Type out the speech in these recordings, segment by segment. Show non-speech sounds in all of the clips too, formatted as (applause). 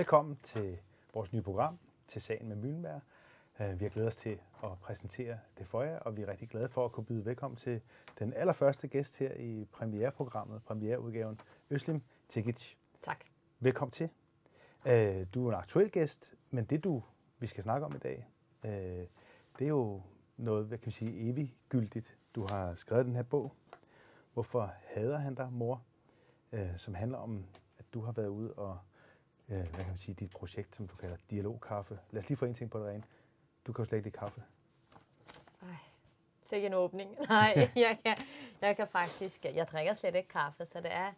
Velkommen til vores nye program, til Sagen med Møllenberg. Øh, vi har glædet os til at præsentere det for jer, og vi er rigtig glade for at kunne byde velkommen til den allerførste gæst her i premiereprogrammet, premiereudgaven, Øslim Tikic. Tak. Velkommen til. Øh, du er en aktuel gæst, men det du, vi skal snakke om i dag, øh, det er jo noget, hvad kan vi sige, eviggyldigt. Du har skrevet den her bog, Hvorfor hader han dig, mor? som handler om, at du har været ude og øh, hvad kan man sige, dit projekt, som du kalder Dialogkaffe. Lad os lige få en ting på det rene. Du kan jo slet ikke lide kaffe. Ej, sikke en åbning. (laughs) Nej, jeg kan, jeg kan faktisk, jeg drikker slet ikke kaffe, så det er,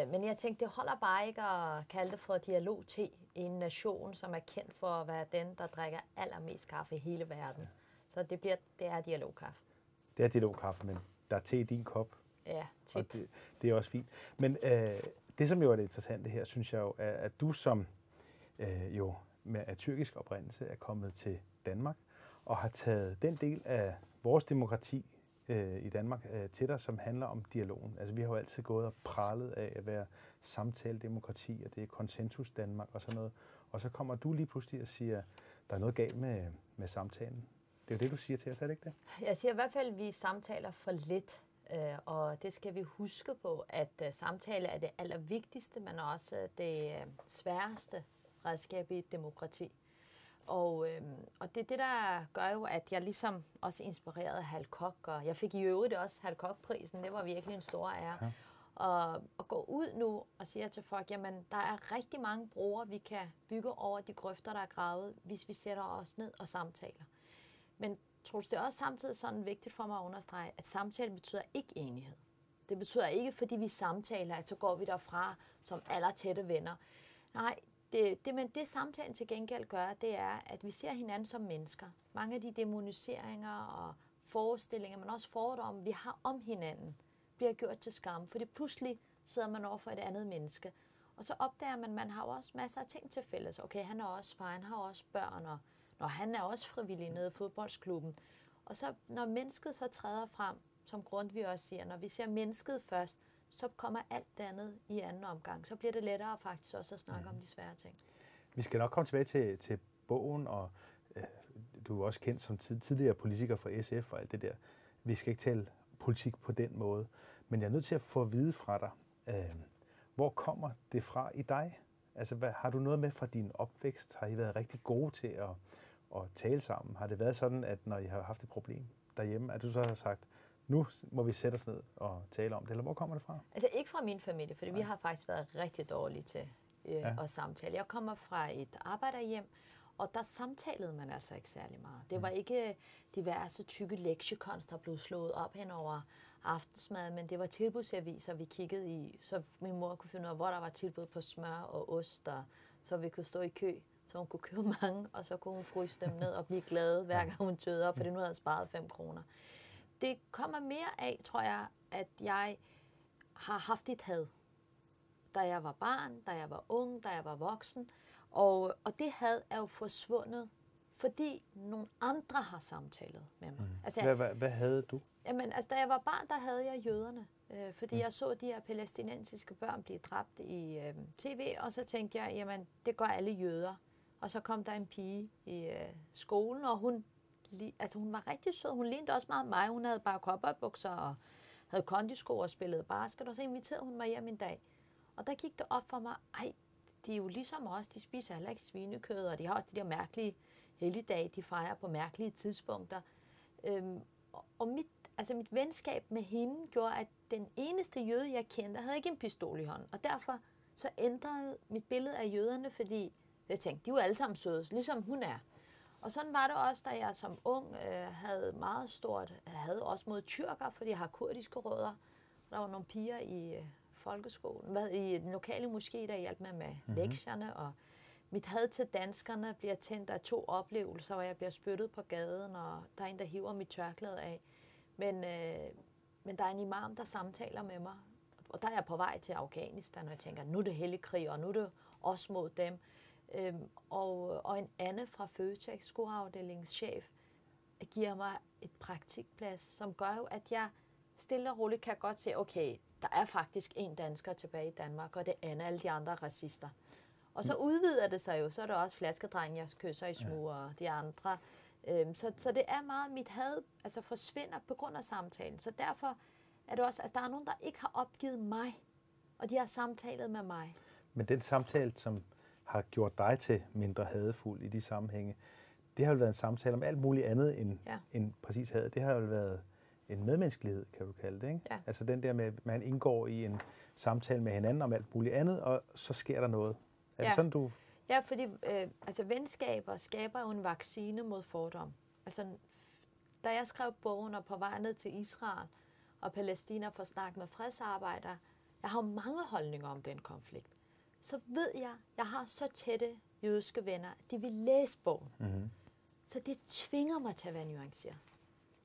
øh, men jeg tænkte, det holder bare ikke at kalde det for dialog i en nation, som er kendt for at være den, der drikker allermest kaffe i hele verden. Ja. Så det, bliver, det er dialogkaffe. Det er dialogkaffe, men der er te i din kop. Ja, tit. Og det, det er også fint. Men øh, det, som jo er det interessante her, synes jeg jo, er, at du som øh, jo med af tyrkisk oprindelse er kommet til Danmark og har taget den del af vores demokrati øh, i Danmark øh, til dig, som handler om dialogen. Altså vi har jo altid gået og prallet af at være samtaledemokrati, og det er konsensus Danmark og sådan noget. Og så kommer du lige pludselig og siger, der er noget galt med, med samtalen. Det er jo det, du siger til os, er det ikke det? Jeg siger i hvert fald, at vi samtaler for lidt. Øh, og det skal vi huske på, at øh, samtale er det allervigtigste, men også det øh, sværeste redskab i et demokrati. Og, øh, og det er det, der gør jo, at jeg ligesom også inspirerede Hal Koch, og jeg fik i øvrigt også Hal Koch-prisen. Det var virkelig en stor ære. Ja. Og at gå ud nu og sige til folk, jamen der er rigtig mange broer, vi kan bygge over de grøfter, der er gravet, hvis vi sætter os ned og samtaler. Men Troels, det er også samtidig sådan vigtigt for mig at understrege, at samtale betyder ikke enighed. Det betyder ikke, fordi vi samtaler, at så går vi derfra som aller tætte venner. Nej, det, det, men det samtalen til gengæld gør, det er, at vi ser hinanden som mennesker. Mange af de demoniseringer og forestillinger, men også fordomme, vi har om hinanden, bliver gjort til skam, fordi pludselig sidder man over for et andet menneske. Og så opdager man, at man har også masser af ting til fælles. Okay, han er også far, han har også børn, og når han er også frivillig nede i fodboldsklubben. Og så når mennesket så træder frem, som vi også siger, når vi ser mennesket først, så kommer alt det andet i anden omgang. Så bliver det lettere faktisk også at snakke mm. om de svære ting. Vi skal nok komme tilbage til, til bogen, og øh, du er også kendt som tid, tidligere politiker for SF og alt det der. Vi skal ikke tale politik på den måde, men jeg er nødt til at få at vide fra dig, øh, hvor kommer det fra i dig? Altså, hvad, har du noget med fra din opvækst? Har I været rigtig gode til at at tale sammen? Har det været sådan, at når I har haft et problem derhjemme, at du så har sagt, nu må vi sætte os ned og tale om det, eller hvor kommer det fra? Altså ikke fra min familie, for vi har faktisk været rigtig dårlige til øh, ja. at samtale. Jeg kommer fra et arbejderhjem, og der samtalede man altså ikke særlig meget. Det var mm. ikke diverse tykke lektiekons, der blev slået op hen over aftensmad, men det var tilbudsaviser, vi kiggede i, så min mor kunne finde ud af, hvor der var tilbud på smør og ost, og så vi kunne stå i kø så hun kunne købe (laughs) mange, og så kunne hun fryse dem ned og blive glad, hver gang hun tøede op, fordi nu havde jeg sparet 5 kroner. Det kommer mere af, tror jeg, at jeg har haft et had. Da jeg var barn, da jeg var ung, da jeg var voksen. Og, og det had er jo forsvundet, fordi nogle andre har samtalet med mig. Mm. Altså, hvad, hvad, hvad havde du? Jamen, altså, da jeg var barn, der havde jeg jøderne. Øh, fordi mm. jeg så de her palæstinensiske børn blive dræbt i øh, tv, og så tænkte jeg, jamen, det gør alle jøder. Og så kom der en pige i øh, skolen, og hun, altså hun var rigtig sød. Hun lignede også meget mig. Hun havde bare kopperbukser og havde kondisko og spillede basket, og så inviterede hun mig hjem en dag. Og der gik det op for mig, ej, de er jo ligesom os, de spiser heller ikke svinekød, og de har også de der mærkelige helligdage, de fejrer på mærkelige tidspunkter. Øhm, og mit, altså mit venskab med hende gjorde, at den eneste jøde, jeg kendte, havde ikke en pistol i hånden. Og derfor så ændrede mit billede af jøderne, fordi jeg tænkte, de var alle sammen søde, ligesom hun er. Og sådan var det også, da jeg som ung øh, havde meget stort, havde også mod tyrker, fordi jeg har kurdiske rødder. Der var nogle piger i øh, folkeskolen, hvad, i den lokale moské, der hjalp mig med mm-hmm. lektierne, og mit had til danskerne bliver tændt af to oplevelser, hvor jeg bliver spyttet på gaden, og der er en, der hiver mit tørklæde af. Men, øh, men der er en imam, der samtaler med mig, og der er jeg på vej til Afghanistan, og jeg tænker, nu er det hellig krig, og nu er det også mod dem. Øhm, og, og en Anne fra Føtex, skoafdelingschef, giver mig et praktikplads, som gør jo, at jeg stille og roligt kan godt se, okay, der er faktisk en dansker tilbage i Danmark, og det er alle de andre racister. Og så udvider det sig jo, så er der også flaskedreng, jeg kysser i smug, og de andre. Øhm, så, så det er meget, mit had altså forsvinder på grund af samtalen. Så derfor er det også, at der er nogen, der ikke har opgivet mig, og de har samtalet med mig. Men den samtale, som har gjort dig til mindre hadefuld i de sammenhænge, det har jo været en samtale om alt muligt andet end, ja. end præcis had. Det har jo været en medmenneskelighed, kan du kalde det. Ikke? Ja. Altså den der med, at man indgår i en samtale med hinanden om alt muligt andet, og så sker der noget. Er ja. det sådan, du... Ja, fordi øh, altså, venskaber skaber jo en vaccine mod fordom. Altså, da jeg skrev bogen og på vej ned til Israel og Palæstina for at snakke med fredsarbejdere, jeg har mange holdninger om den konflikt. Så ved jeg, jeg har så tætte jødiske venner, at de vil læse bogen. Mm-hmm. Så det tvinger mig til at være nuanceret.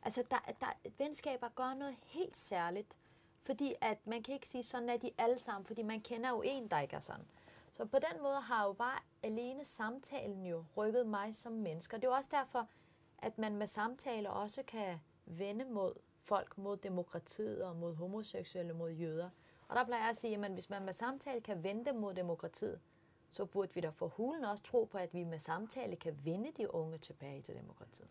Altså, der, der, venskaber gør noget helt særligt, fordi at man kan ikke sige, sådan er de alle sammen, fordi man kender jo en, der ikke er sådan. Så på den måde har jo bare alene samtalen jo rykket mig som menneske. Det er jo også derfor, at man med samtaler også kan vende mod folk, mod demokratiet og mod homoseksuelle, mod jøder. Og der plejer jeg at sige, at hvis man med samtale kan vende mod demokratiet, så burde vi da for hulen også tro på, at vi med samtale kan vende de unge tilbage til demokratiet.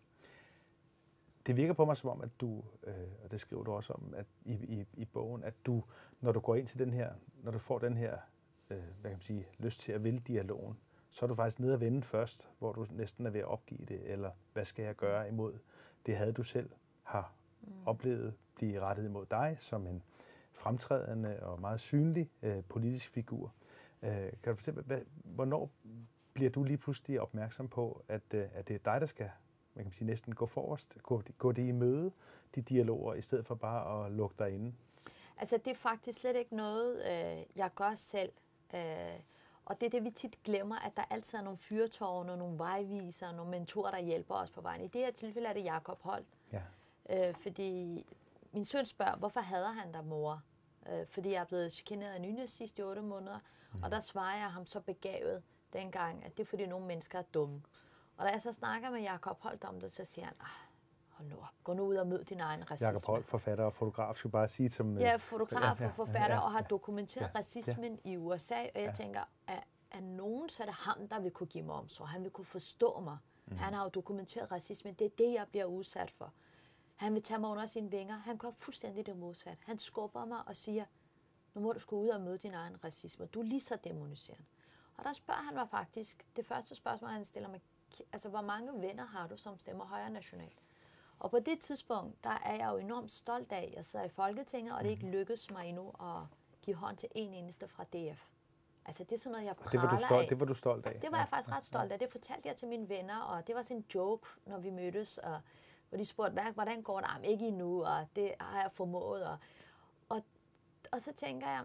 Det virker på mig som om, at du, øh, og det skriver du også om at i, i, i bogen, at du, når du går ind til den her, når du får den her, øh, hvad kan man sige, lyst til at ville dialogen, så er du faktisk nede at vende først, hvor du næsten er ved at opgive det, eller hvad skal jeg gøre imod det havde du selv har mm. oplevet blive rettet imod dig som en fremtrædende og meget synlig øh, politisk figur. Øh, kan du fortælle, hvad, hvornår bliver du lige pludselig opmærksom på, at, øh, at det er dig, der skal man kan sige, næsten gå forrest, gå, gå det i møde, de dialoger, i stedet for bare at lukke dig inde? Altså, det er faktisk slet ikke noget, øh, jeg gør selv. Øh, og det er det, vi tit glemmer, at der altid er nogle fyrtårne, nogle vejvisere, nogle mentorer, der hjælper os på vejen. I det her tilfælde er det Jakob Holt. Ja. Øh, fordi min søn spørger, hvorfor hader han dig, mor? Øh, fordi jeg er blevet chikaneret af Nynæs sidste otte måneder. Mm. Og der svarer jeg ham så begavet dengang, at det er fordi nogle mennesker er dumme. Og da jeg så snakker med Jakob Holt om det, så siger han, ah, hold nu op, gå nu ud og mød din egen racisme. Jakob Holt, forfatter og fotograf, skal bare sige som... Ja, fotograf og forfatter, ja, ja, ja, og har dokumenteret ja, racismen ja. i USA, og jeg ja. tænker, at, at nogen, så er det ham, der vil kunne give mig omsorg. Han vil kunne forstå mig. Mm. Han har jo dokumenteret racismen. Det er det, jeg bliver udsat for. Han vil tage mig under sine vinger. Han gør fuldstændig det modsat. Han skubber mig og siger, nu må du skulle ud og møde din egen racisme. Du er lige så demoniserende. Og der spørger han mig faktisk, det første spørgsmål, han stiller mig, altså hvor mange venner har du, som stemmer højre nationalt? Og på det tidspunkt, der er jeg jo enormt stolt af, at jeg sidder i Folketinget, og det ikke mhm. lykkedes mig endnu at give hånd til en eneste fra DF. Altså det er sådan noget, jeg praler det var du stolt, af. Det var du stolt af? Det var jeg faktisk ret stolt af. Det fortalte jeg til mine venner, og det var sådan en joke, når vi mødtes, og, hvor de spurgte, hvordan går det? Jamen, ikke endnu, og det har jeg formået. Og, og, og så tænker jeg,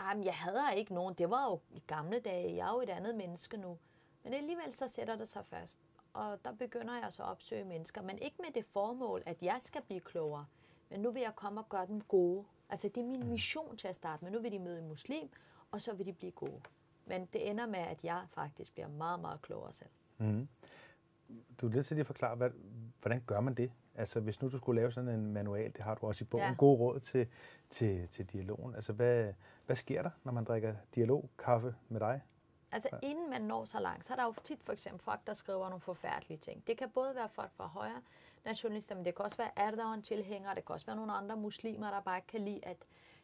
jamen, jeg hader ikke nogen. Det var jo i gamle dage. Jeg er jo et andet menneske nu. Men alligevel så sætter det sig fast. Og der begynder jeg så at opsøge mennesker, men ikke med det formål, at jeg skal blive klogere. Men nu vil jeg komme og gøre dem gode. Altså det er min mission til at starte med. Nu vil de møde en muslim, og så vil de blive gode. Men det ender med, at jeg faktisk bliver meget, meget klogere selv. Mm. Du er lidt til at forklare, hvad, hvordan gør man det? Altså hvis nu du skulle lave sådan en manual, det har du også i bogen, ja. god råd til, til, til dialogen. Altså hvad, hvad sker der, når man drikker dialogkaffe med dig? Altså ja. inden man når så langt, så er der jo tit for eksempel folk, der skriver nogle forfærdelige ting. Det kan både være folk fra højre nationalister, men det kan også være Erdogan-tilhængere, det kan også være nogle andre muslimer, der bare kan lide, at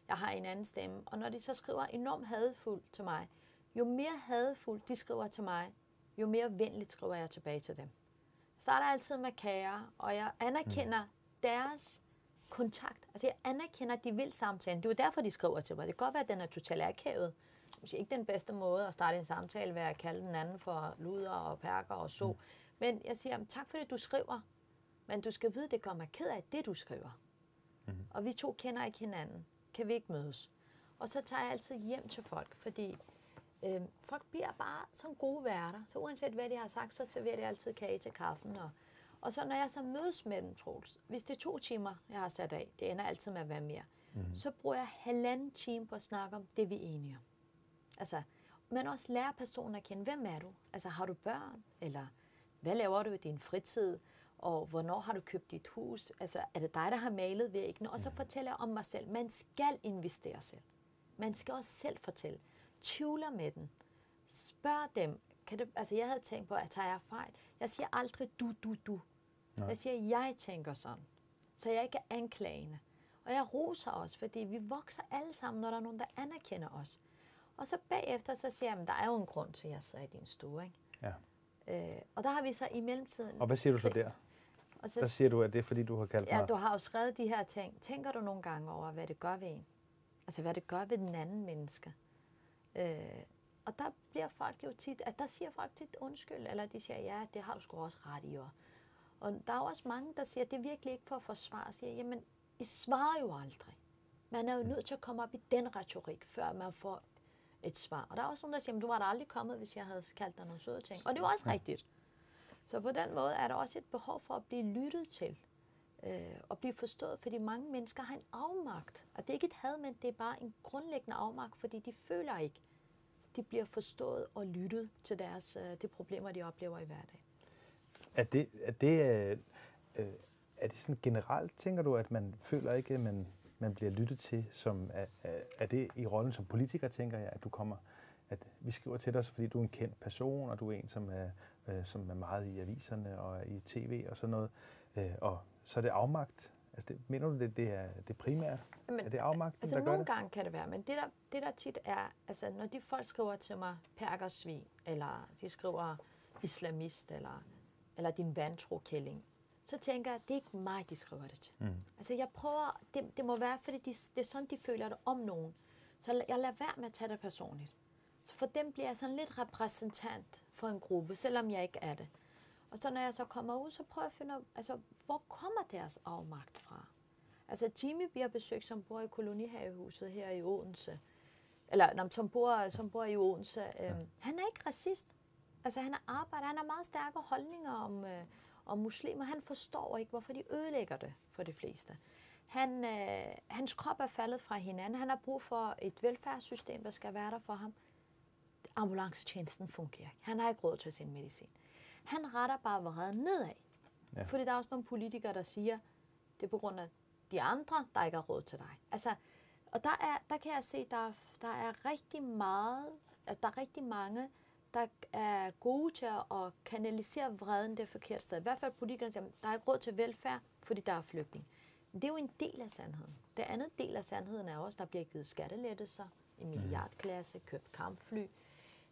jeg har en anden stemme. Og når de så skriver enormt hadefuldt til mig, jo mere hadefuldt de skriver til mig, jo mere venligt skriver jeg tilbage til dem. Starter altid med kære, og jeg anerkender mm. deres kontakt. Altså jeg anerkender, at de vil samtale. Det er jo derfor, de skriver til mig. Det kan godt være, at den er totalt akavet måske ikke den bedste måde at starte en samtale ved at kalde den anden for luder og perker og så. Mm. Men jeg siger, tak for det, du skriver. Men du skal vide, det gør mig ked af det, du skriver. Mm. Og vi to kender ikke hinanden. Kan vi ikke mødes? Og så tager jeg altid hjem til folk, fordi øh, folk bliver bare som gode værter. Så uanset hvad de har sagt, så serverer de altid kage til kaffen. Og, og så når jeg så mødes med dem, Troels, hvis det er to timer, jeg har sat af, det ender altid med at være mere, mm. så bruger jeg halvanden time på at snakke om det, vi er enige om. Altså, men også lære personen at kende, hvem er du? Altså, har du børn? Eller hvad laver du i din fritid? Og hvornår har du købt dit hus? Altså, er det dig, der har malet væggene? Og så fortæller jeg om mig selv. Man skal investere selv. Man skal også selv fortælle. Tvivler med den. spørg dem, kan det, altså jeg havde tænkt på, at tager jeg fejl? Jeg siger aldrig du, du, du. Nej. Jeg siger, jeg tænker sådan. Så jeg ikke er anklagende. Og jeg roser os, fordi vi vokser alle sammen, når der er nogen, der anerkender os. Og så bagefter, så siger jeg, at der er jo en grund til, at jeg sidder i din stue. Ikke? Ja. Øh, og der har vi så i mellemtiden... Og hvad siger du så der? (laughs) Og så, der siger du, at det er fordi, du har kaldt ja, mig... Ja, du har jo skrevet de her ting. Tænker du nogle gange over, hvad det gør ved en? Altså, hvad det gør ved den anden menneske? Øh, og der bliver folk jo tit, at der siger folk tit undskyld, eller de siger, ja, det har du sgu også ret i. Og, og der er også mange, der siger, det er virkelig ikke for at forsvare. Siger, jamen, I svarer jo aldrig. Man er jo nødt til at komme op i den retorik, før man får et svar. Og der er også nogen, der siger, at du var da aldrig kommet, hvis jeg havde kaldt dig nogle søde ting. Og det er også rigtigt. Så på den måde er der også et behov for at blive lyttet til øh, og blive forstået, fordi mange mennesker har en afmagt. Og det er ikke et had, men det er bare en grundlæggende afmagt, fordi de føler ikke, de bliver forstået og lyttet til deres, øh, de problemer, de oplever i hverdagen. Er det, er det, øh, øh, er det sådan generelt, tænker du, at man føler ikke, at man, man bliver lyttet til? Som, er, er det i rollen som politiker, tænker jeg, at du kommer, at vi skriver til dig, fordi du er en kendt person, og du er en, som er, øh, som er meget i aviserne og i tv og sådan noget, øh, og så er det afmagt? Altså, det, mener du, det, det er det primære? Men, er det afmagt, altså, der gør det? gange kan det være, men det der, det der tit er, altså når de folk skriver til mig perkersvin, eller de skriver islamist, eller, eller din vantro-kælling, så tænker jeg, det er ikke mig, de skriver det til. Mm. Altså jeg prøver, det, det må være, fordi de, det er sådan, de føler det om nogen. Så jeg lader være med at tage det personligt. Så for dem bliver jeg sådan lidt repræsentant for en gruppe, selvom jeg ikke er det. Og så når jeg så kommer ud, så prøver jeg at finde altså, hvor kommer deres afmagt fra? Altså Jimmy bliver besøgt, som bor i kolonihavehuset her i Odense. Eller nej, som, bor, som bor i Odense. Øhm, han er ikke racist. Altså han er arbejder, han har meget stærke holdninger om, øh, om muslimer. Han forstår ikke, hvorfor de ødelægger det for de fleste. Han, øh, hans krop er faldet fra hinanden. Han har brug for et velfærdssystem, der skal være der for ham. Ambulancetjenesten fungerer ikke. Han har ikke råd til sin medicin. Han retter bare vreden nedad. Ja. Fordi der er også nogle politikere, der siger, det er på grund af de andre, der ikke har råd til dig. Altså, og der, er, der kan jeg se, der, der er rigtig meget, at der er rigtig mange, der er gode til at kanalisere vreden det forkerte sted. I hvert fald politikerne siger, der er ikke råd til velfærd, fordi der er flygtning. Det er jo en del af sandheden. Det andet del af sandheden er også, der bliver givet skattelettelser i mhm. milliardklasse, købt kampfly.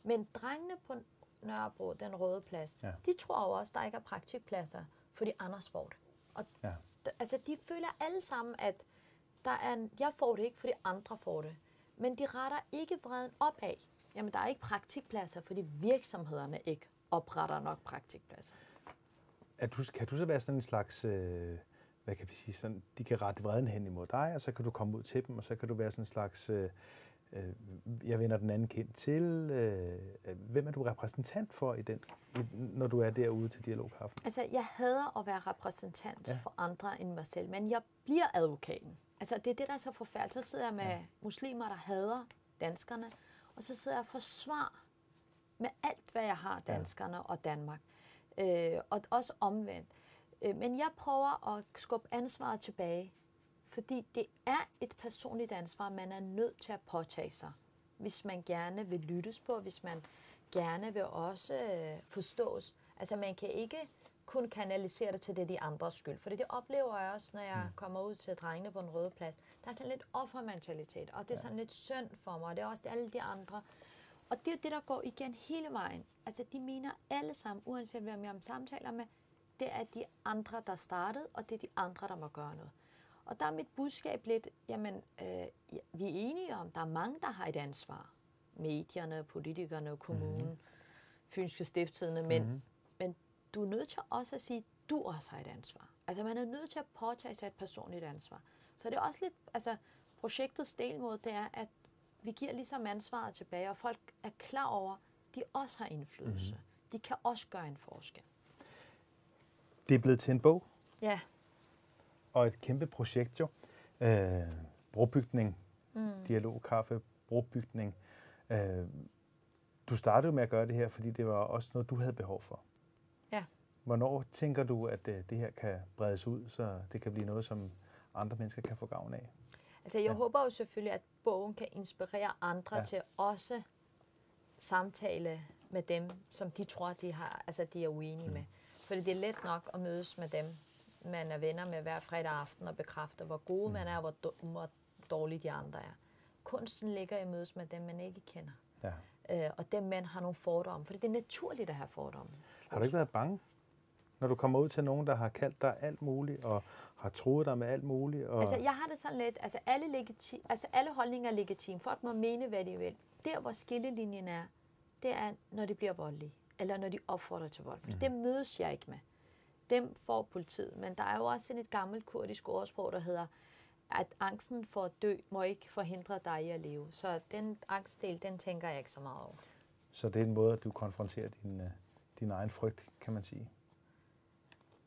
Men drengene på Nørrebro, den røde plads, ja. de tror jo også, at der ikke er praktikpladser, fordi Anders får det. Og ja. altså, de føler alle sammen, at der er en, jeg får det ikke, fordi andre får det. Men de retter ikke vreden opad. Jamen, der er ikke praktikpladser, fordi virksomhederne ikke opretter nok praktikpladser. Er du, kan du så være sådan en slags, øh, hvad kan vi sige, sådan, de kan rette vreden hen imod dig, og så kan du komme ud til dem, og så kan du være sådan en slags øh, øh, jeg vender den anden kendt til. Øh, hvem er du repræsentant for, i den, i, når du er derude til dialogkaffen? Altså, jeg hader at være repræsentant ja. for andre end mig selv, men jeg bliver advokaten. Altså, det er det, der er så forfærdeligt. Så sidder jeg med ja. muslimer, der hader danskerne, og så sidder jeg og forsvarer med alt, hvad jeg har, danskerne ja. og Danmark. Øh, og også omvendt. Øh, men jeg prøver at skubbe ansvaret tilbage fordi det er et personligt ansvar, man er nødt til at påtage sig, hvis man gerne vil lyttes på, hvis man gerne vil også øh, forstås. Altså man kan ikke kun kanalisere det til det de andres skyld. For det oplever jeg også, når jeg mm. kommer ud til drengene på en røde plads. Der er sådan lidt offermentalitet, og det er sådan lidt synd for mig, og det er også alle de andre. Og det er det, der går igen hele vejen. Altså de mener alle sammen, uanset hvem jeg samtaler med, det er de andre, der startede, og det er de andre, der må gøre noget. Og der er mit budskab lidt, jamen, øh, vi er enige om, der er mange, der har et ansvar. Medierne, politikerne, kommunen, mm-hmm. Fynske Stifttidene, men, mm-hmm. men du er nødt til også at sige, du også har et ansvar. Altså man er nødt til at påtage sig et personligt ansvar. Så det er også lidt, altså projektets delmåde, det er, at vi giver ligesom ansvaret tilbage, og folk er klar over, at de også har indflydelse. Mm-hmm. De kan også gøre en forskel. Det er blevet til en bog? Ja og et kæmpe projekt jo. Øh, brobygning, mm. dialogkaffe, brobygning. Øh, du startede med at gøre det her, fordi det var også noget, du havde behov for. Ja. Hvornår tænker du, at det, øh, det her kan bredes ud, så det kan blive noget, som andre mennesker kan få gavn af? Altså, jeg ja. håber jo selvfølgelig, at bogen kan inspirere andre ja. til også samtale med dem, som de tror, de, har, altså, de er uenige mm. med. Fordi det er let nok at mødes med dem, man er venner med hver fredag aften og bekræfter, hvor gode mm. man er, og hvor, hvor dårlige de andre er. Kunsten ligger i mødes med dem, man ikke kender. Ja. Øh, og dem, man har nogle fordomme. For det er naturligt at have fordomme. Har du ikke været bange, når du kommer ud til nogen, der har kaldt dig alt muligt, og har troet dig med alt muligt? Og... Altså, jeg har det sådan lidt, altså alle, legiti- altså alle holdninger er legitime. Folk må mene, hvad de vil. Der, hvor skillelinjen er, det er, når de bliver voldelige, eller når de opfordrer til vold. For mm. det mødes jeg ikke med. Dem får politiet. Men der er jo også sådan et gammelt kurdisk ordsprog, der hedder, at angsten for at dø må ikke forhindre dig i at leve. Så den angstdel, den tænker jeg ikke så meget over. Så det er en måde, at du konfronterer din, øh, din egen frygt, kan man sige?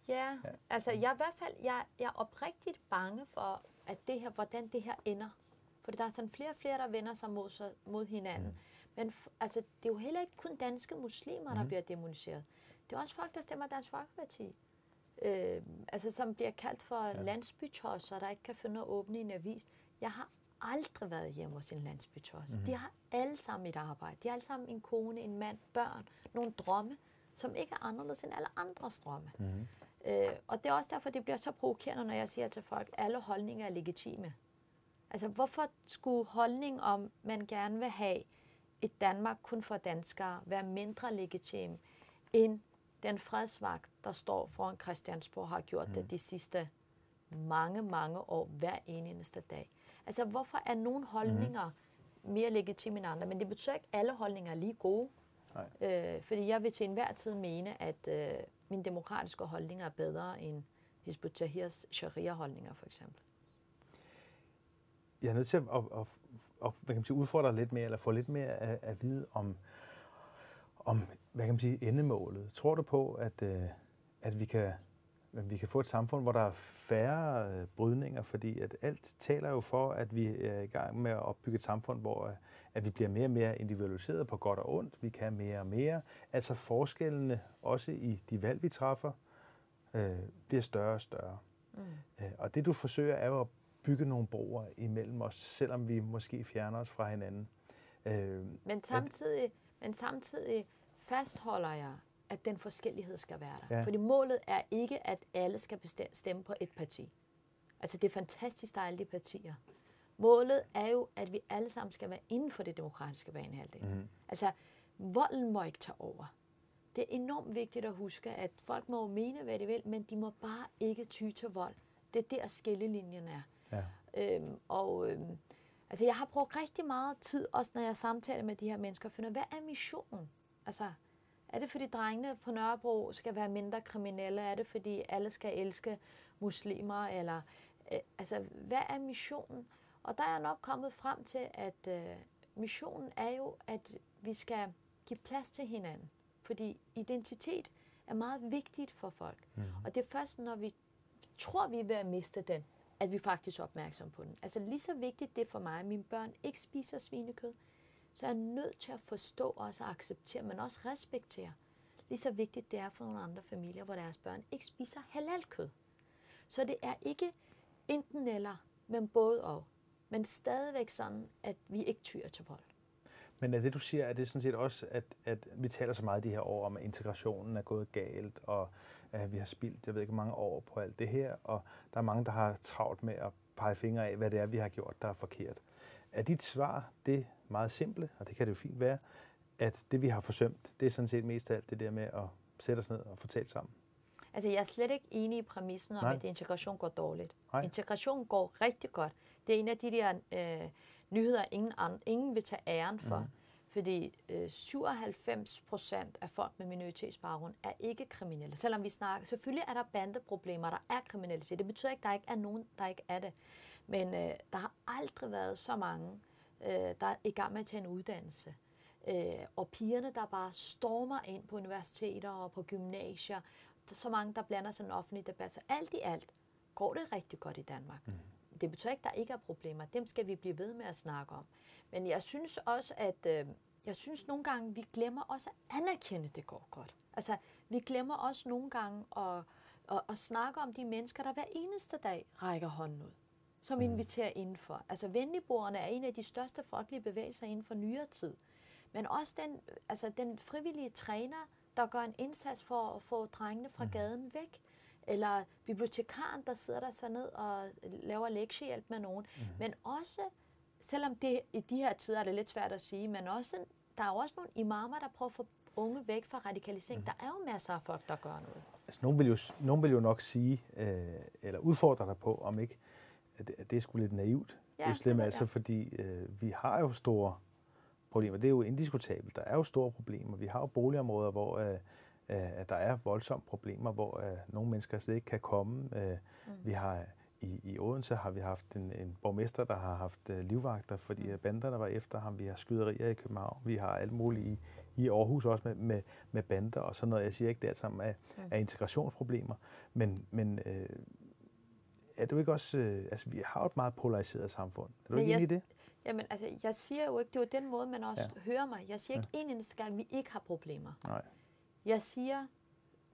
Ja, ja. altså jeg er i hvert fald jeg, jeg er oprigtigt bange for, at det her, hvordan det her ender. For der er sådan flere og flere, der vender sig mod, sig, mod hinanden. Mm. Men altså, det er jo heller ikke kun danske muslimer, der mm. bliver demoniseret. Det er også folk, der stemmer Dansk Folkeparti. Øh, altså, som bliver kaldt for ja. landsbytosser, der ikke kan finde at åbne en avis. Jeg har aldrig været hjemme hos en landsbytosse. Mm. De har alle sammen et arbejde. De har alle sammen en kone, en mand, børn, nogle drømme, som ikke er anderledes end alle andres drømme. Mm. Øh, og det er også derfor, det bliver så provokerende, når jeg siger til folk, at alle holdninger er legitime. Altså, hvorfor skulle holdning om, man gerne vil have et Danmark kun for danskere, være mindre legitim end den fredsvagt, der står foran Christiansborg, har gjort mm. det de sidste mange, mange år, hver eneste dag. Altså, hvorfor er nogle holdninger mm. mere legitime end andre? Men det betyder ikke, at alle holdninger er lige gode. Nej. Øh, fordi jeg vil til enhver tid mene, at øh, mine demokratiske holdninger er bedre end Hizb Tahrirs sharia-holdninger, for eksempel. Jeg er nødt til at, at, at, at hvad kan man sige, udfordre lidt mere, eller få lidt mere at, at vide om, om hvad kan man sige, endemålet. Tror du på, at, øh, at vi kan at vi kan få et samfund, hvor der er færre øh, brydninger, fordi at alt taler jo for, at vi er i gang med at opbygge et samfund, hvor at vi bliver mere og mere individualiseret på godt og ondt. Vi kan mere og mere. Altså forskellene, også i de valg, vi træffer, øh, bliver større og større. Mm. Øh, og det, du forsøger, er jo at bygge nogle broer imellem os, selvom vi måske fjerner os fra hinanden. Øh, men, samtidig, men samtidig fastholder jeg, at den forskellighed skal være der. Ja. Fordi målet er ikke, at alle skal stemme på et parti. Altså det er fantastisk, der er alle de partier. Målet er jo, at vi alle sammen skal være inden for det demokratiske banehalvdel. Mm. Altså, volden må ikke tage over. Det er enormt vigtigt at huske, at folk må mene, hvad de vil, men de må bare ikke ty til vold. Det er der skillelinjen er. Ja. Øhm, og øhm, altså, jeg har brugt rigtig meget tid, også når jeg samtaler med de her mennesker, for hvad er missionen? Altså, er det fordi drengene på Nørrebro skal være mindre kriminelle? Er det fordi alle skal elske muslimer? Eller, øh, altså, hvad er missionen? Og der er jeg nok kommet frem til, at øh, missionen er jo, at vi skal give plads til hinanden. Fordi identitet er meget vigtigt for folk. Mm. Og det er først, når vi tror, vi er ved at miste den, at vi faktisk er opmærksom på den. Altså lige så vigtigt det er for mig, at mine børn ikke spiser svinekød, så er jeg nødt til at forstå og også acceptere, men også respektere. Lige så vigtigt det er for nogle andre familier, hvor deres børn ikke spiser halalkød. Så det er ikke enten eller, men både og. Men stadigvæk sådan, at vi ikke tyrer til vold. Men er det, du siger, er det sådan set også, at, at vi taler så meget de her år om, at integrationen er gået galt, og at vi har spildt, jeg ved ikke, mange år på alt det her, og der er mange, der har travlt med at pege fingre af, hvad det er, vi har gjort, der er forkert. Er dit svar det meget simple, og det kan det jo fint være, at det, vi har forsømt, det er sådan set mest af alt det der med at sætte os ned og fortælle sammen? Altså, jeg er slet ikke enig i præmissen om, Nej. at integration går dårligt. Nej. Integration går rigtig godt. Det er en af de der øh, nyheder, ingen, an, ingen vil tage æren for. Mm. Fordi øh, 97 procent af folk med minoritetsbaggrund er ikke kriminelle. Selvom vi snakker, selvfølgelig er der bandeproblemer, der er kriminalitet. Det betyder ikke, at der ikke er nogen, der ikke er det. Men øh, der har aldrig været så mange, øh, der er i gang med at tage en uddannelse. Øh, og pigerne, der bare stormer ind på universiteter og på gymnasier. Der er så mange, der blander sig i den offentlige debat. Så alt i alt går det rigtig godt i Danmark. Mm. Det betyder ikke, at der ikke er problemer. Dem skal vi blive ved med at snakke om. Men jeg synes også, at øh, jeg synes nogle gange, vi glemmer også at anerkende, at det går godt. Altså, vi glemmer også nogle gange at, at, at snakke om de mennesker, der hver eneste dag rækker hånden ud som inviterer indenfor. Altså venligboerne er en af de største folkelige bevægelser inden for nyere tid. men også den, altså den frivillige træner, der gør en indsats for at få drengene fra mm. gaden væk. Eller bibliotekaren, der sidder der så ned og laver lektiehjælp med nogen. Mm. Men også, selvom det i de her tider er det lidt svært at sige, men også, der er også nogle imamer, der prøver at få unge væk fra radikalisering. Mm. Der er jo masser af folk, der gør noget. Altså, nogen, vil jo, nogen vil jo nok sige, øh, eller udfordre dig på, om ikke at det, at det er sgu lidt naivt, ja, Øslem, altså, fordi øh, vi har jo store problemer. Det er jo indiskutabelt. Der er jo store problemer. Vi har jo boligområder, hvor øh, øh, der er voldsomme problemer, hvor øh, nogle mennesker slet ikke kan komme. Øh, mm. Vi har i, i Odense har vi haft en, en borgmester, der har haft øh, livvagter, fordi mm. banderne var efter ham. Vi har skyderier i København. Vi har alt muligt i, i Aarhus også med, med, med bander og sådan noget. Jeg siger ikke, det alt sammen er, mm. er integrationsproblemer, men, men øh, er du ikke også... Øh, altså, vi har jo et meget polariseret samfund. Er du men ikke enig i det? Jamen, altså, jeg siger jo ikke, det er den måde, man også ja. hører mig. Jeg siger ikke ja. en eneste gang, vi ikke har problemer. Nej. Jeg siger,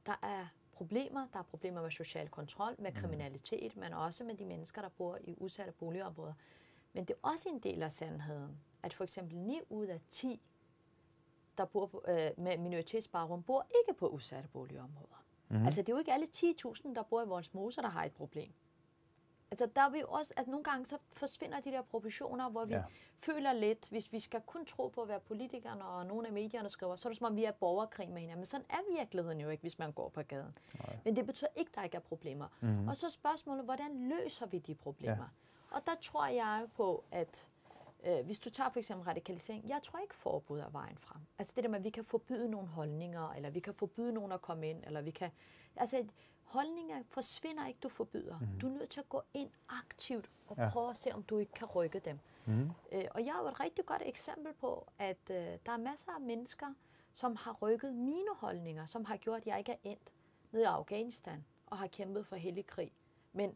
der er problemer. Der er problemer med social kontrol, med mm. kriminalitet, men også med de mennesker, der bor i udsatte boligområder. Men det er også en del af sandheden, at for eksempel 9 ud af 10, der bor på, øh, med minoritetsbaggrund, bor ikke på udsatte boligområder. Mm. Altså det er jo ikke alle 10.000, der bor i vores moser, der har et problem. Altså, der er vi også, at nogle gange så forsvinder de der proportioner, hvor vi ja. føler lidt, hvis vi skal kun tro på, hvad politikerne og nogle af medierne skriver, så er det som om, vi er borgerkrig med hinanden. Men sådan er virkeligheden jo ikke, hvis man går på gaden. Nej. Men det betyder ikke, at der ikke er problemer. Mm-hmm. Og så spørgsmålet, hvordan løser vi de problemer? Ja. Og der tror jeg på, at øh, hvis du tager for eksempel radikalisering, jeg tror ikke forbud er vejen frem. Altså det der med, at vi kan forbyde nogle holdninger, eller vi kan forbyde nogen at komme ind, eller vi kan... Altså, holdninger forsvinder ikke, du forbyder. Mm. Du er nødt til at gå ind aktivt og ja. prøve at se, om du ikke kan rykke dem. Mm. Øh, og jeg er jo et rigtig godt eksempel på, at øh, der er masser af mennesker, som har rykket mine holdninger, som har gjort, at jeg ikke er endt ned i Afghanistan og har kæmpet for hellig krig, men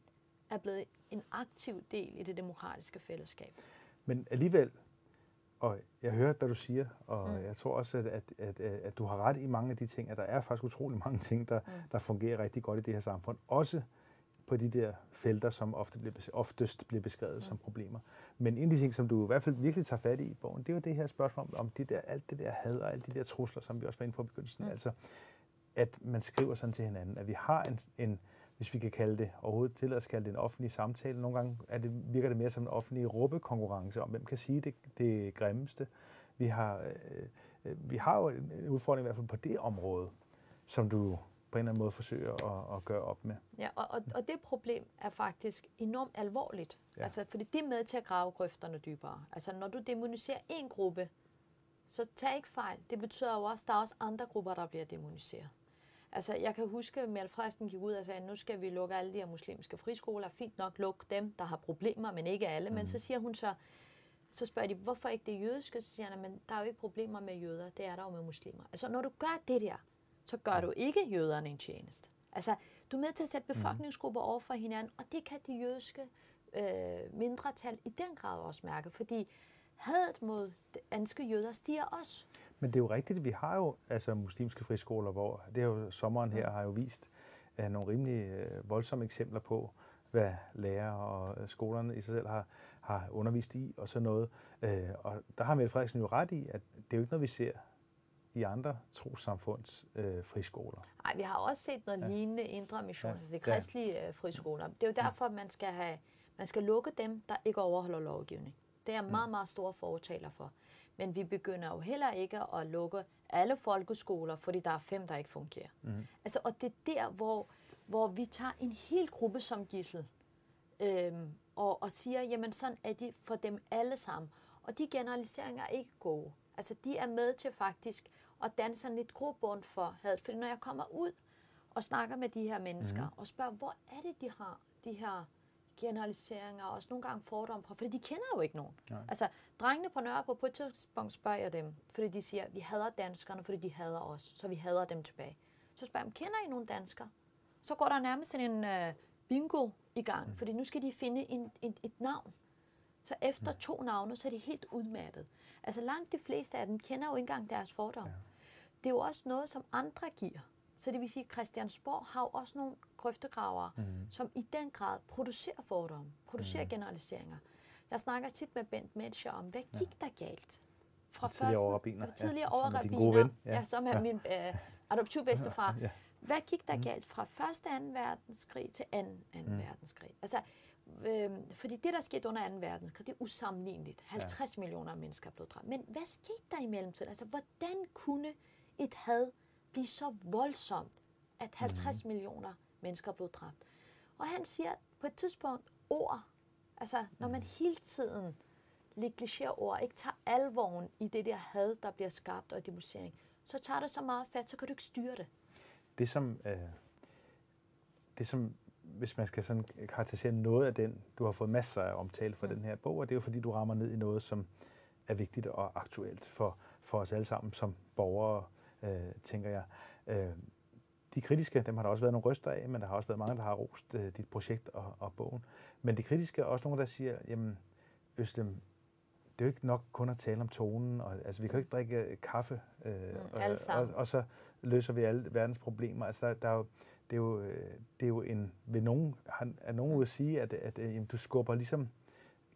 er blevet en aktiv del i det demokratiske fællesskab. Men alligevel, og jeg hører, hvad du siger, og mm. jeg tror også, at, at, at, at du har ret i mange af de ting, at der er faktisk utrolig mange ting, der, mm. der fungerer rigtig godt i det her samfund. Også på de der felter, som ofte bliver, oftest bliver beskrevet mm. som problemer. Men en af de ting, som du i hvert fald virkelig tager fat i i bogen, det er jo det her spørgsmål om det der, alt det der had og alle de der trusler, som vi også var inde på i begyndelsen. Mm. Altså, at man skriver sådan til hinanden, at vi har en, en hvis vi kan kalde det overhovedet til at kalde det en offentlig samtale. Nogle gange er det, virker det mere som en offentlig råbekonkurrence om, hvem kan sige det, det grimmeste. Vi har, øh, øh, vi har jo en udfordring i hvert fald på det område, som du på en eller anden måde forsøger at, at gøre op med. Ja, og, og, og det problem er faktisk enormt alvorligt. Ja. Altså, fordi det er med til at grave grøfterne dybere. Altså, når du demoniserer en gruppe, så tag ikke fejl. Det betyder jo også, at der er også andre grupper, der bliver demoniseret. Altså, jeg kan huske, at Mette Frederiksen gik ud og sagde, at nu skal vi lukke alle de her muslimske friskoler. Fint nok, luk dem, der har problemer, men ikke alle. Mm. Men så siger hun så, så spørger de, hvorfor ikke det jødiske? Så siger han, men der er jo ikke problemer med jøder, det er der jo med muslimer. Altså, når du gør det der, så gør du ikke jøderne en tjeneste. Altså, du er med til at sætte mm. befolkningsgrupper over for hinanden, og det kan de jødiske øh, mindretal i den grad også mærke, fordi hadet mod danske jøder stiger også. Men det er jo rigtigt, vi har jo altså muslimske friskoler, hvor det er jo sommeren her har jo vist uh, nogle rimelig uh, voldsomme eksempler på, hvad lærer og uh, skolerne i sig selv har, har undervist i og sådan noget. Uh, og der har Mette Frederiksen jo ret i, at det er jo ikke noget, vi ser i andre trosamfunds uh, friskoler. Nej, vi har også set noget ja. lignende indre mission, ja. altså de kristelige ja. friskoler. Det er jo derfor, man skal, have, man skal lukke dem, der ikke overholder lovgivning. Det er jeg meget, meget store fortaler for. Men vi begynder jo heller ikke at lukke alle folkeskoler, fordi der er fem, der ikke fungerer. Mm. Altså, og det er der, hvor, hvor vi tager en hel gruppe som gissel, øhm, og, og siger, jamen sådan er det for dem alle sammen. Og de generaliseringer er ikke gode. Altså, de er med til faktisk at danne sådan lidt grobund for had. Fordi når jeg kommer ud og snakker med de her mennesker, mm. og spørger, hvor er det, de har de her generaliseringer og også nogle gange fordomme på, fordi de kender jo ikke nogen. Nej. Altså, drengene på Nørrebro, på et tidspunkt spørger jeg dem, fordi de siger, vi hader danskerne, fordi de hader os, så vi hader dem tilbage. Så spørger jeg dem, kender I nogen danskere? Så går der nærmest en uh, bingo i gang, mm. fordi nu skal de finde en, en, et navn. Så efter mm. to navne, så er de helt udmattet. Altså langt de fleste af dem kender jo ikke engang deres fordomme. Ja. Det er jo også noget, som andre giver. Så det vil sige, at Christiansborg har jo også nogle grøftegravere, mm. som i den grad producerer fordomme, producerer mm. generaliseringer. Jeg snakker tit med Bent Metscher om, hvad gik ja. der galt? fra tidligere overrabiner, ja, tidligere er gode overrabiner, ven, ja. ja, som er Ja. min øh, adoptivbedstefar. (laughs) Ja. Hvad gik der galt fra første 2. verdenskrig til 2. 2. Mm. verdenskrig? Altså, øh, fordi det, der skete under 2. verdenskrig, det er usammenligneligt. 50 ja. millioner mennesker blev dræbt. Men hvad skete der i mellemtiden? Altså, hvordan kunne et had blive så voldsomt, at 50 mm. millioner mennesker blev dræbt? Og han siger på et tidspunkt, ord, altså når man hele tiden negligerer ord, ikke tager alvoren i det der had, der bliver skabt og demonstrering, så tager det så meget fat, så kan du ikke styre det. Det som, øh, det som, hvis man skal sådan karakterisere noget af den, du har fået masser af omtale for mm. den her bog, og det er jo fordi, du rammer ned i noget, som er vigtigt og aktuelt for, for os alle sammen som borgere, øh, tænker jeg. Øh, de kritiske, dem har der også været nogle røster af, men der har også været mange, der har rost øh, dit projekt og, og bogen. Men de kritiske er også nogle, der siger, jamen, Øslem, det er jo ikke nok kun at tale om tonen, og, altså vi kan jo ikke drikke øh, kaffe, øh, Mm, og, og, og så løser vi alle verdens problemer. Altså der, der er jo, det, er jo, øh, det er jo en, ved nogen, har, er nogen ude at sige, at, at, at jamen, du skubber ligesom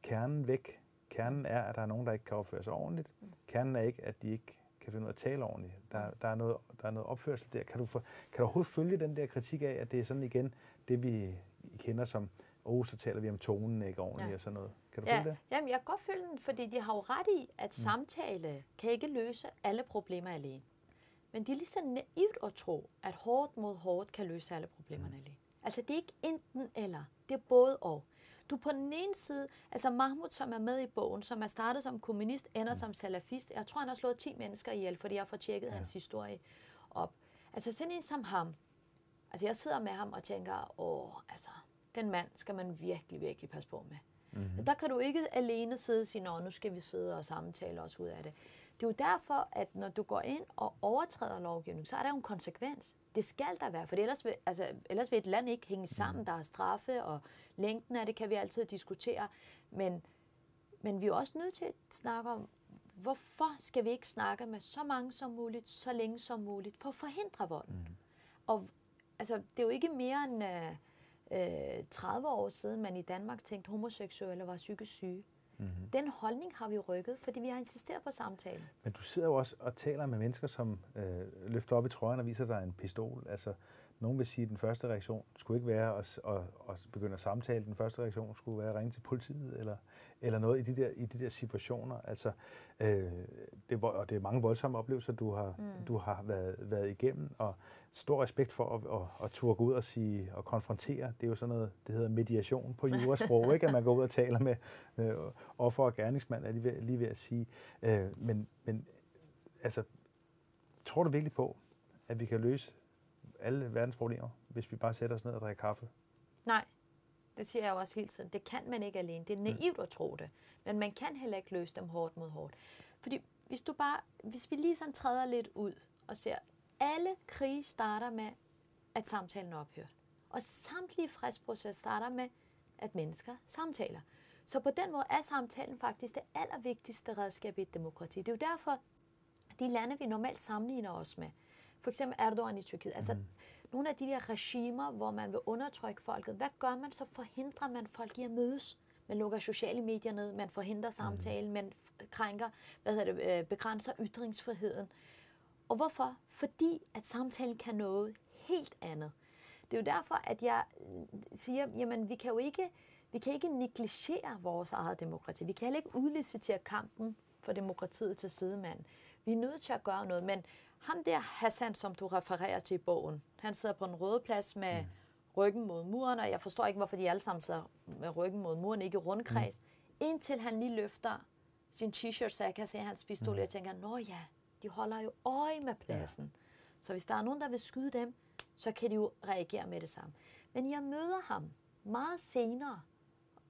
kernen væk. Kernen er, at der er nogen, der ikke kan opføre sig ordentligt. Kernen er ikke, at de ikke kan finde ud af at tale ordentligt. Der, der, er, noget, der er noget opførsel der. Kan du, for, kan du overhovedet følge den der kritik af, at det er sådan igen det, vi kender som, oh, så taler vi om tonen ikke ordentligt Ja. og sådan noget. Kan du Ja, følge det? jamen, jeg kan godt følge den, fordi de har jo ret i, at mm. samtale kan ikke løse alle problemer alene. Men det er lige så naivt at tro, at hårdt mod hårdt kan løse alle problemerne alene. Altså, det er ikke enten eller, det er både og. Du på den ene side, altså Mahmoud, som er med i bogen, som er startet som kommunist, ender som salafist. Jeg tror, han har slået 10 mennesker ihjel, fordi jeg har fået tjekket ja. hans historie op. Altså sådan en som ham, altså jeg sidder med ham og tænker, åh, altså, den mand skal man virkelig, virkelig passe på med. Mm-hmm. Der kan du ikke alene sidde og sige, Nå, nu skal vi sidde og samtale os ud af det. Det er jo derfor, at når du går ind og overtræder lovgivning, så er der jo en konsekvens. Det skal der være, for ellers vil, altså, ellers vil et land ikke hænge sammen. Der er straffe, og længden af det kan vi altid diskutere. Men, men vi er også nødt til at snakke om, hvorfor skal vi ikke snakke med så mange som muligt, så længe som muligt, for at forhindre vold. Mm. Og altså, det er jo ikke mere end øh, øh, 30 år siden, man i Danmark tænkte, homoseksuelle var psykisk syge. Mm-hmm. Den holdning har vi rykket, fordi vi har insisteret på samtalen. Men du sidder jo også og taler med mennesker, som øh, løfter op i trøjen og viser dig en pistol. Altså, nogen vil sige, at den første reaktion skulle ikke være at, at, at begynde at samtale. Den første reaktion skulle være at ringe til politiet eller, eller noget i de der, i de der situationer. Altså, øh, det, og det er mange voldsomme oplevelser, du har, mm. du har været, været igennem. Og stor respekt for at, at, at turde gå ud og, sige, og konfrontere. Det er jo sådan noget, det hedder mediation på jurasprog, (laughs) ikke? At man går ud og taler med øh, offer og gerningsmand, er lige ved, lige ved at sige. Øh, men, men altså, tror du virkelig på, at vi kan løse alle verdens problemer, hvis vi bare sætter os ned og drikker kaffe? Nej, det siger jeg jo også hele tiden. Det kan man ikke alene. Det er naivt at tro det. Men man kan heller ikke løse dem hårdt mod hårdt. Fordi hvis du bare, hvis vi lige sådan træder lidt ud og ser, alle krige starter med, at samtalen er ophørt. Og samtlige fredsproces starter med, at mennesker samtaler. Så på den måde er samtalen faktisk det allervigtigste redskab i et demokrati. Det er jo derfor, de lande, vi normalt sammenligner os med, for eksempel Erdogan i Tyrkiet, altså mm. nogle af de der regimer, hvor man vil undertrykke folket, hvad gør man? Så forhindrer man folk i at mødes. Man lukker sociale medier ned, man forhindrer samtalen, mm. man krænker, hvad hedder det, begrænser ytringsfriheden. Og hvorfor? Fordi at samtalen kan noget helt andet. Det er jo derfor, at jeg siger, jamen vi kan jo ikke, vi kan ikke negligere vores eget demokrati. Vi kan heller ikke udlicitere kampen for demokratiet til sidemanden. Vi er nødt til at gøre noget, men ham der Hassan, som du refererer til i bogen, han sidder på en røde plads med mm. ryggen mod muren, og jeg forstår ikke, hvorfor de alle sammen sidder med ryggen mod muren, ikke i rundkreds, mm. indtil han lige løfter sin t-shirt, så jeg kan se hans pistol, mm. og jeg tænker, nå ja, de holder jo øje med pladsen. Ja. Så hvis der er nogen, der vil skyde dem, så kan de jo reagere med det samme. Men jeg møder ham meget senere,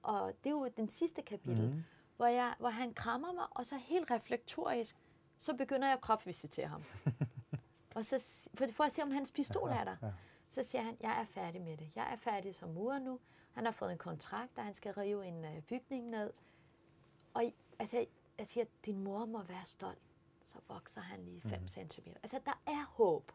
og det er jo den sidste kapitel, mm. hvor, jeg, hvor han krammer mig, og så helt reflektorisk, så begynder jeg at kropsvisitere ham. (laughs) og så, for, for at se, om hans pistol er der. Så siger han, jeg er færdig med det. Jeg er færdig som murer nu. Han har fået en kontrakt, der han skal rive en uh, bygning ned. Og altså, jeg siger, din mor må være stolt. Så vokser han lige 5 mm. cm. Altså, der er håb.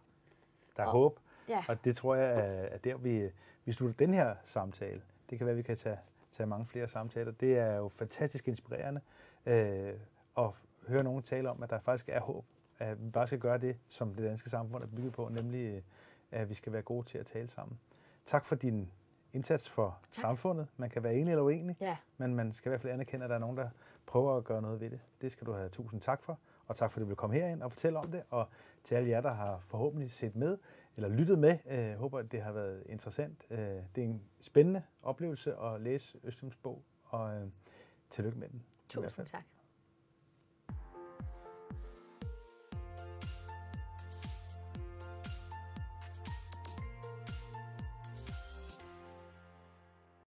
Der er og, håb, ja. og det tror jeg er der, vi, vi slutter den her samtale. Det kan være, at vi kan tage, tage mange flere samtaler. Det er jo fantastisk inspirerende. Øh, og høre nogen tale om, at der faktisk er håb. At vi bare skal gøre det, som det danske samfund er bygget på, nemlig at vi skal være gode til at tale sammen. Tak for din indsats for tak. samfundet. Man kan være enig eller uenig, Ja. men man skal i hvert fald anerkende, at der er nogen, der prøver at gøre noget ved det. Det skal du have tusind tak for, og tak for, at du vil komme herind og fortælle om det. Og til alle jer, der har forhåbentlig set med, eller lyttet med, øh, håber, at det har været interessant. Øh, det er en spændende oplevelse at læse Østrøms bog, og øh, tillykke med den. Tusind tak.